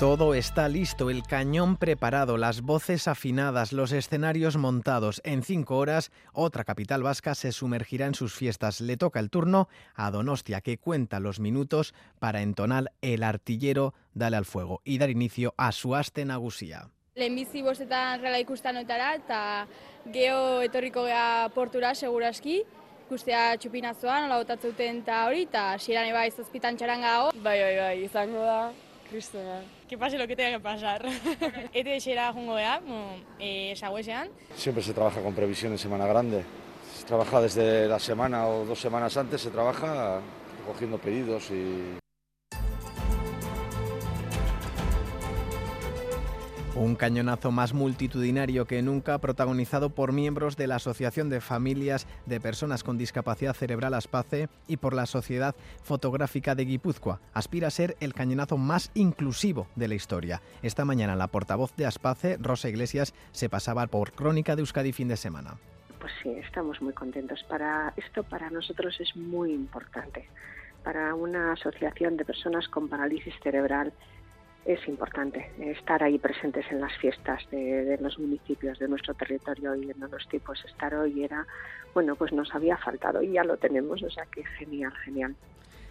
Todo está listo, el cañón preparado, las voces afinadas, los escenarios montados. En cinco horas, otra capital vasca se sumergirá en sus fiestas. Le toca el turno a Donostia, que cuenta los minutos para entonar el artillero Dale al fuego y dar inicio a su aste nagusía. Lehenbizi bostetan rela ikustanotara eta geho etorriko gea portura seguraski, ikustea txupinazoan, nola botatzeuten eta hori, eta hasieran bai zazpitan txaranga dago. Bai, bai, bai, izango da, kristona. Que pase lo que tenga que pasar. Ete esera jungo gea, eh, saguesean. Siempre se trabaja con previsión en Semana Grande. Se trabaja desde la semana o dos semanas antes, se trabaja recogiendo pedidos y Un cañonazo más multitudinario que nunca, protagonizado por miembros de la Asociación de Familias de Personas con Discapacidad Cerebral Aspace y por la Sociedad Fotográfica de Guipúzcoa. Aspira a ser el cañonazo más inclusivo de la historia. Esta mañana la portavoz de Aspace, Rosa Iglesias, se pasaba por Crónica de Euskadi fin de semana. Pues sí, estamos muy contentos. Para esto para nosotros es muy importante. Para una asociación de personas con parálisis cerebral es importante estar ahí presentes en las fiestas de, los municipios de nuestro territorio y en los tipos. Estar hoy era, bueno, pues nos había faltado y ya lo tenemos, o sea que genial, genial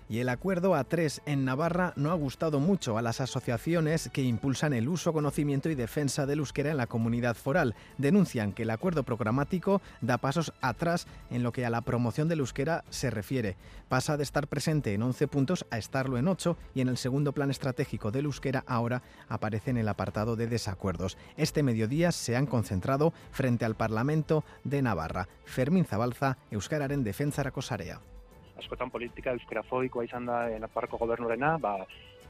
y el acuerdo A3 en Navarra no ha gustado mucho a las asociaciones que impulsan el uso, conocimiento y defensa del euskera en la comunidad foral. Denuncian que el acuerdo programático da pasos atrás en lo que a la promoción del euskera se refiere. Pasa de estar presente en 11 puntos a estarlo en 8 y en el segundo plan estratégico del euskera ahora aparece en el apartado de desacuerdos. Este mediodía se han concentrado frente al Parlamento de Navarra. Fermín Zabalza, Euskararen defensa Racosarea askotan politika euskarafobikoa izan da Nafarroko gobernurena, ba,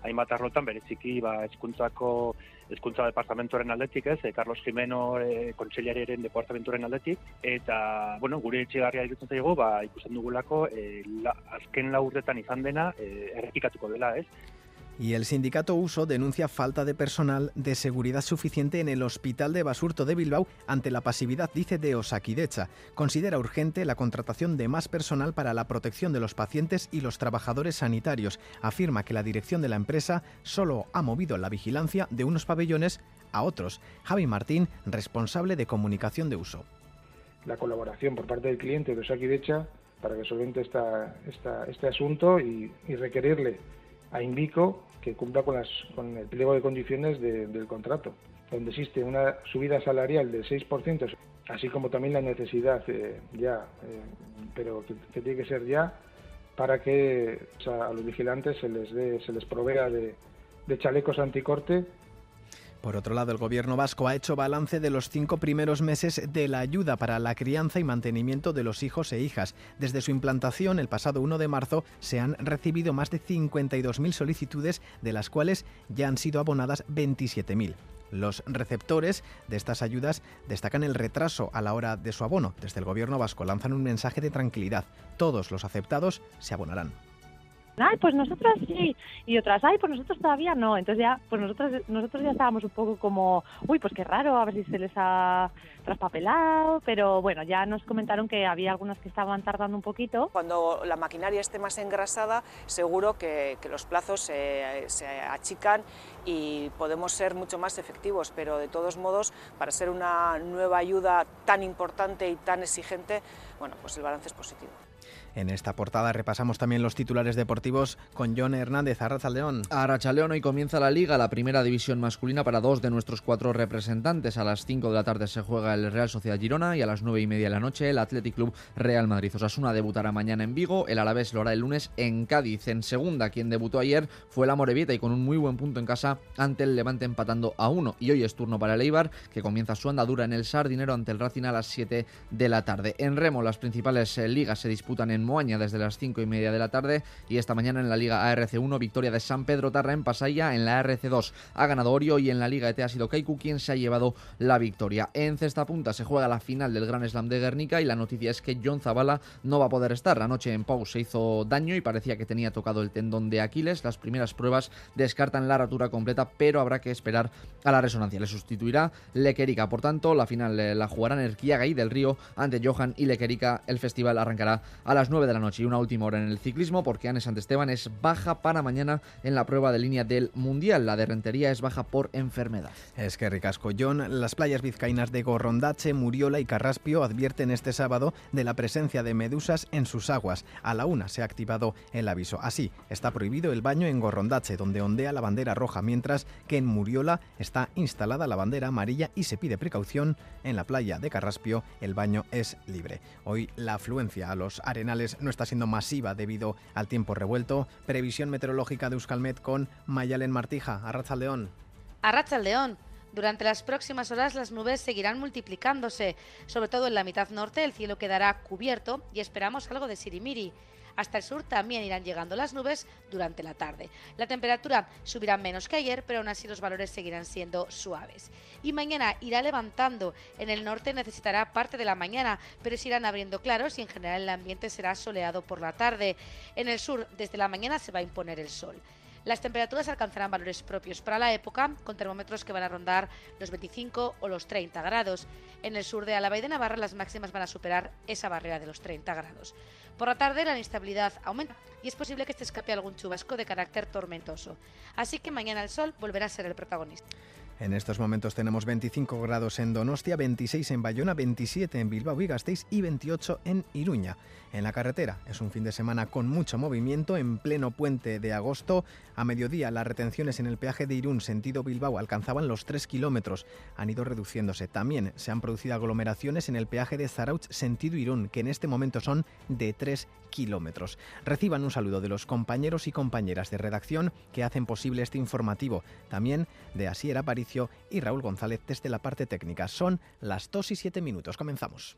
hainbat arlotan bereziki ba, eskuntzako eskuntza departamentoren aldetik ez, e, Carlos Jimeno e, kontseilariaren departamentoren aldetik, eta, bueno, gure etxegarria ikusten zaigu, ba, ikusten dugulako, e, la, azken laurretan izan dena, e, errepikatuko dela, ez? Y el sindicato Uso denuncia falta de personal de seguridad suficiente en el Hospital de Basurto de Bilbao ante la pasividad, dice, de Osakidecha. Considera urgente la contratación de más personal para la protección de los pacientes y los trabajadores sanitarios. Afirma que la dirección de la empresa solo ha movido la vigilancia de unos pabellones a otros. Javi Martín, responsable de comunicación de Uso. La colaboración por parte del cliente de Osakidecha para que solvente este asunto y requerirle a Invico que cumpla con, las, con el pliego de condiciones del contrato, donde existe una subida salarial del 6%, así como también la necesidad eh, ya, eh, pero que, tiene que ser ya, para que a los vigilantes se les, dé, se les provea de, de chalecos anticorte por otro lado, el Gobierno vasco ha hecho balance de los cinco primeros meses de la ayuda para la crianza y mantenimiento de los hijos e hijas. Desde su implantación, el pasado 1 de marzo, se han recibido más de 52.000 solicitudes, de las cuales ya han sido abonadas 27.000. Los receptores de estas ayudas destacan el retraso a la hora de su abono. Desde el Gobierno vasco lanzan un mensaje de tranquilidad. Todos los aceptados se abonarán ay, pues nosotros sí, y otras, ay, pues nosotros todavía no. Entonces ya, pues nosotros, nosotros ya estábamos un poco como, uy, pues qué raro, a ver si se les ha traspapelado, pero bueno, ya nos comentaron que había algunas que estaban tardando un poquito. Cuando la maquinaria esté más engrasada, seguro que, los plazos se, se achican y podemos ser mucho más efectivos, pero de todos modos, para ser una nueva ayuda tan importante y tan exigente, bueno, pues el balance es positivo. En esta portada repasamos también los titulares deportivos con John Hernández, Arrachaldeón. Arrachaldeón, hoy comienza la Liga, la primera división masculina para dos de nuestros cuatro representantes. A las 5 de la tarde se juega el Real Sociedad Girona y a las 9 y media de la noche el Athletic Club Real Madrid. Osasuna debutará mañana en Vigo, el Alavés lo hará el lunes en Cádiz. En segunda, quien debutó ayer fue la Morevieta y con un muy buen punto en casa ante el Levante empatando a uno. Y hoy es turno para el Eibar, que comienza su andadura en el Sardinero ante el Racing a las 7 de la tarde. En Remo, las principales eh, ligas se disputan en Moaña desde las 5 y media de la tarde y esta mañana en la Liga ARC1 victoria de San Pedro Tarra en Pasaya en la ARC2 ha ganado Orio y en la Liga ET ha sido Kaiku quien se ha llevado la victoria. En cesta punta se juega la final del Gran Slam de Guernica y la noticia es que John Zavala no va a poder estar. Anoche en Pau se hizo daño y parecía que tenía tocado el tendón de Aquiles. Las primeras pruebas descartan la rotura completa, pero habrá que esperar a la resonancia. Le sustituirá Lequerica. Por tanto, la final eh, la jugarán Erquiaga y del Río ante Johan y Lequerica. El festival arrancará a las 9 de la noche y una última hora en el ciclismo porque Anne Esteban es baja para mañana en la prueba de línea del Mundial. La de Rentería es baja por enfermedad. Es que ricasco, John. Las playas vizcaínas de Gorrondache, Muriola y Carraspio advierten este sábado de la presencia de medusas en sus aguas. A la una se ha activado el aviso. Así, está prohibido el baño en Gorrondache, donde ondea la bandera roja, mientras que en Muriola está instalada la bandera amarilla y se pide precaución. En la playa de Carraspio el baño es libre. Hoy la afluencia a los arenales no está siendo masiva debido al tiempo revuelto. Previsión meteorológica de Euskalmet con Mayalen Martija. Arracha León. Arracha León. Durante las próximas horas las nubes seguirán multiplicándose, sobre todo en la mitad norte el cielo quedará cubierto y esperamos algo de sirimiri. Hasta el sur también irán llegando las nubes durante la tarde. La temperatura subirá menos que ayer, pero aún así los valores seguirán siendo suaves. Y mañana irá levantando. En el norte necesitará parte de la mañana, pero se irán abriendo claros y en general el ambiente será soleado por la tarde. En el sur, desde la mañana se va a imponer el sol. Las temperaturas alcanzarán valores propios para la época, con termómetros que van a rondar los 25 o los 30 grados. En el sur de Álava y de Navarra las máximas van a superar esa barrera de los 30 grados. Por la tarde la inestabilidad aumenta y es posible que se escape algún chubasco de carácter tormentoso. Así que mañana el sol volverá a ser el protagonista. En estos momentos tenemos 25 grados en Donostia, 26 en Bayona, 27 en Bilbao y Gasteiz y 28 en Iruña. En la carretera es un fin de semana con mucho movimiento en pleno puente de agosto. A mediodía las retenciones en el peaje de Irún sentido Bilbao alcanzaban los 3 kilómetros. Han ido reduciéndose. También se han producido aglomeraciones en el peaje de Zarauch sentido Irún, que en este momento son de 3 kilómetros. Reciban un saludo de los compañeros y compañeras de redacción que hacen posible este informativo. También de Asier y Raúl González desde la parte técnica. Son las 2 y 7 minutos. Comenzamos.